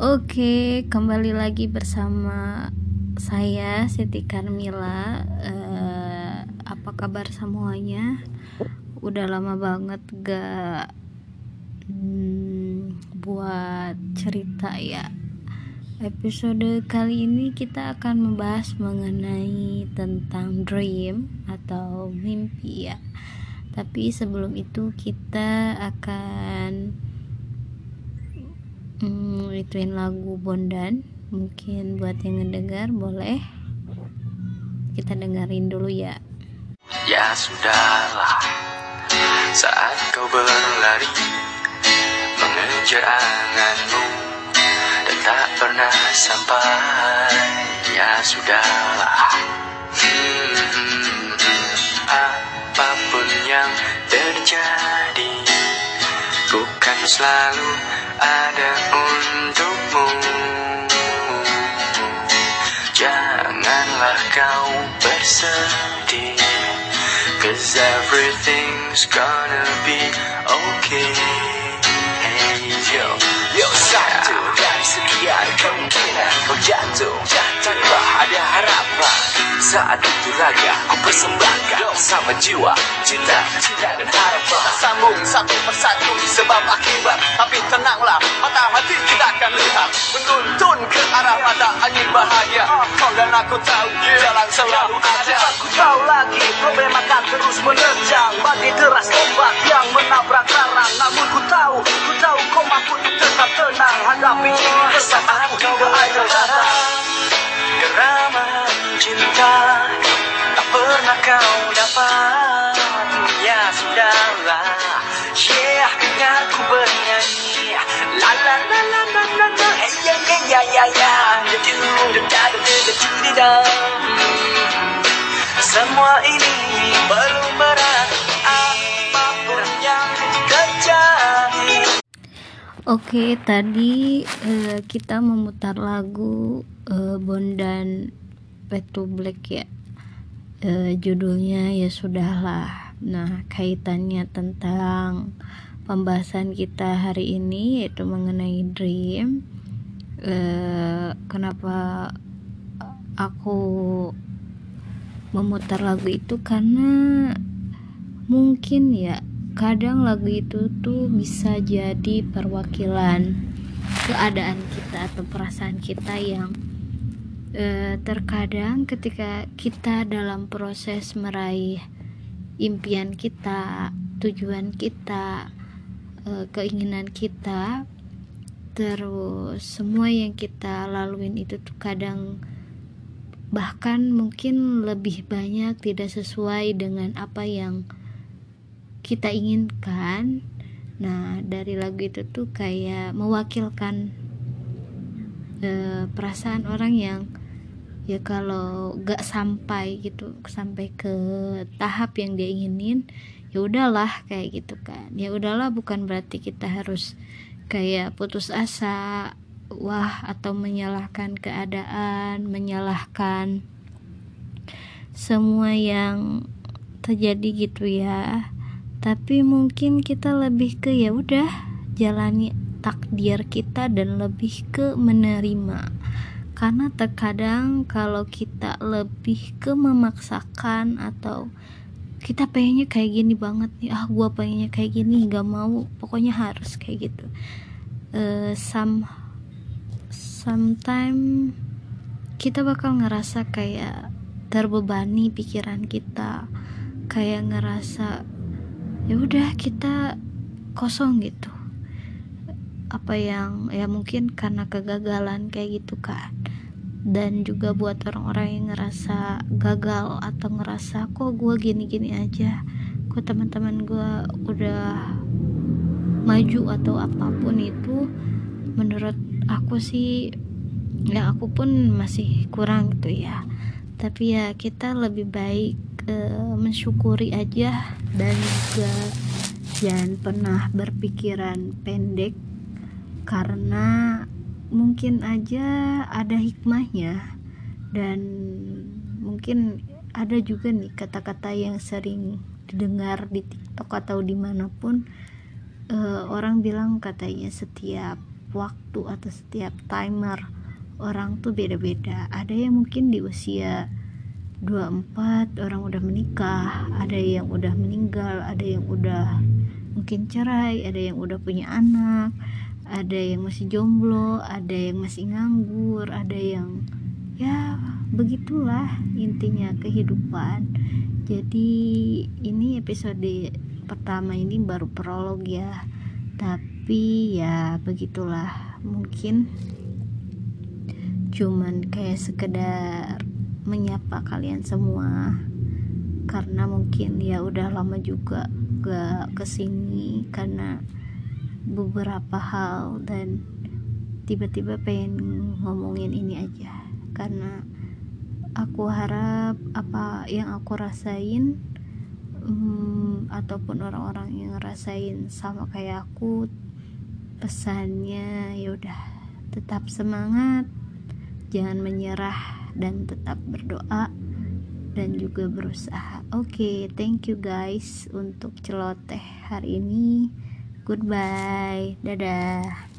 Oke, kembali lagi bersama saya Siti Carmila. Uh, apa kabar semuanya? Udah lama banget gak hmm, buat cerita ya. Episode kali ini kita akan membahas mengenai tentang dream atau mimpi ya. Tapi sebelum itu kita akan hmm, ituin lagu Bondan. Mungkin buat yang ngedengar boleh. Kita dengerin dulu ya. Ya sudahlah. Saat kau berlari mengejar anganmu dan tak pernah sampai. Ya sudahlah. Hmm, apa pun yang terjadi bukan selalu ada untukmu. Janganlah kau bersedih Cause everything's gonna be okay. Hey yo. Yo satu dari sekian kemungkinan Kau jatuh. Tanpa ada harapan. Saat itu raga ku persembahkan sama jiwa cinta cinta dan harapan kita sambung satu persatu sebab akibat. Tapi tenanglah mata hati kita akan lihat. Menuntun ke arah mata angin bahagia. Kau dan aku tahu jalan selalu ada. Aku tahu lagi problem akan terus menerjang bagi deras ombak yang menabrak karang namun ku tahu ku tahu kau mampu tetap tenang. Hadapi ini bersama aku hingga akhir Keramat cinta Tak pernah kau Oke, tadi uh, kita memutar lagu uh, Bondan Back to Black ya. Uh, judulnya ya sudahlah. Nah, kaitannya tentang pembahasan kita hari ini yaitu mengenai dream. Uh, kenapa aku memutar lagu itu karena mungkin ya kadang lagu itu tuh bisa jadi perwakilan keadaan kita atau perasaan kita yang e, terkadang ketika kita dalam proses meraih impian kita, tujuan kita, e, keinginan kita, terus semua yang kita laluin itu tuh kadang bahkan mungkin lebih banyak tidak sesuai dengan apa yang kita inginkan. Nah dari lagu itu tuh kayak mewakilkan e, perasaan orang yang ya kalau gak sampai gitu sampai ke tahap yang dia inginin ya udahlah kayak gitu kan. Ya udahlah bukan berarti kita harus kayak putus asa wah atau menyalahkan keadaan menyalahkan semua yang terjadi gitu ya. Tapi mungkin kita lebih ke ya udah jalani takdir kita dan lebih ke menerima karena terkadang kalau kita lebih ke memaksakan atau kita pengennya kayak gini banget nih ah gue pengennya kayak gini gak mau pokoknya harus kayak gitu. Uh, some sometime kita bakal ngerasa kayak terbebani pikiran kita kayak ngerasa ya udah kita kosong gitu. Apa yang ya mungkin karena kegagalan kayak gitu kan dan juga buat orang-orang yang ngerasa gagal atau ngerasa kok gue gini-gini aja? Kok teman-teman gue udah maju atau apa pun itu? Menurut aku sih ya aku pun masih kurang gitu ya. Tapi ya kita lebih baik uh, mensyukuri aja dan juga jangan pernah berpikiran pendek karena mungkin aja ada hikmahnya. Dan mungkin ada juga nih kata-kata yang sering didengar di TikTok atau di mana pun uh, orang bilang katanya setiap waktu atau setiap timer orang tuh beda-beda. Ada yang mungkin di usia 24 orang udah menikah ada yang udah meninggal ada yang udah mungkin cerai ada yang udah punya anak ada yang masih jomblo ada yang masih nganggur ada yang ya begitulah intinya kehidupan. Jadi ini episode pertama ini baru prolog ya. Tapi ya begitulah mungkin. Cuman kayak sekedar menyapa kalian semua. Karena mungkin ya udah lama juga gak ke sini karena beberapa hal dan tiba-tiba pengen ngomongin ini aja karena aku harap apa yang aku rasain um, ataupun orang-orang yang ngerasain sama kayak aku pesannya ya udah tetap semangat jangan menyerah dan tetap berdoa dan juga berusaha. Oke, okay, thank you guys untuk celoteh hari ini. Goodbye, dadah.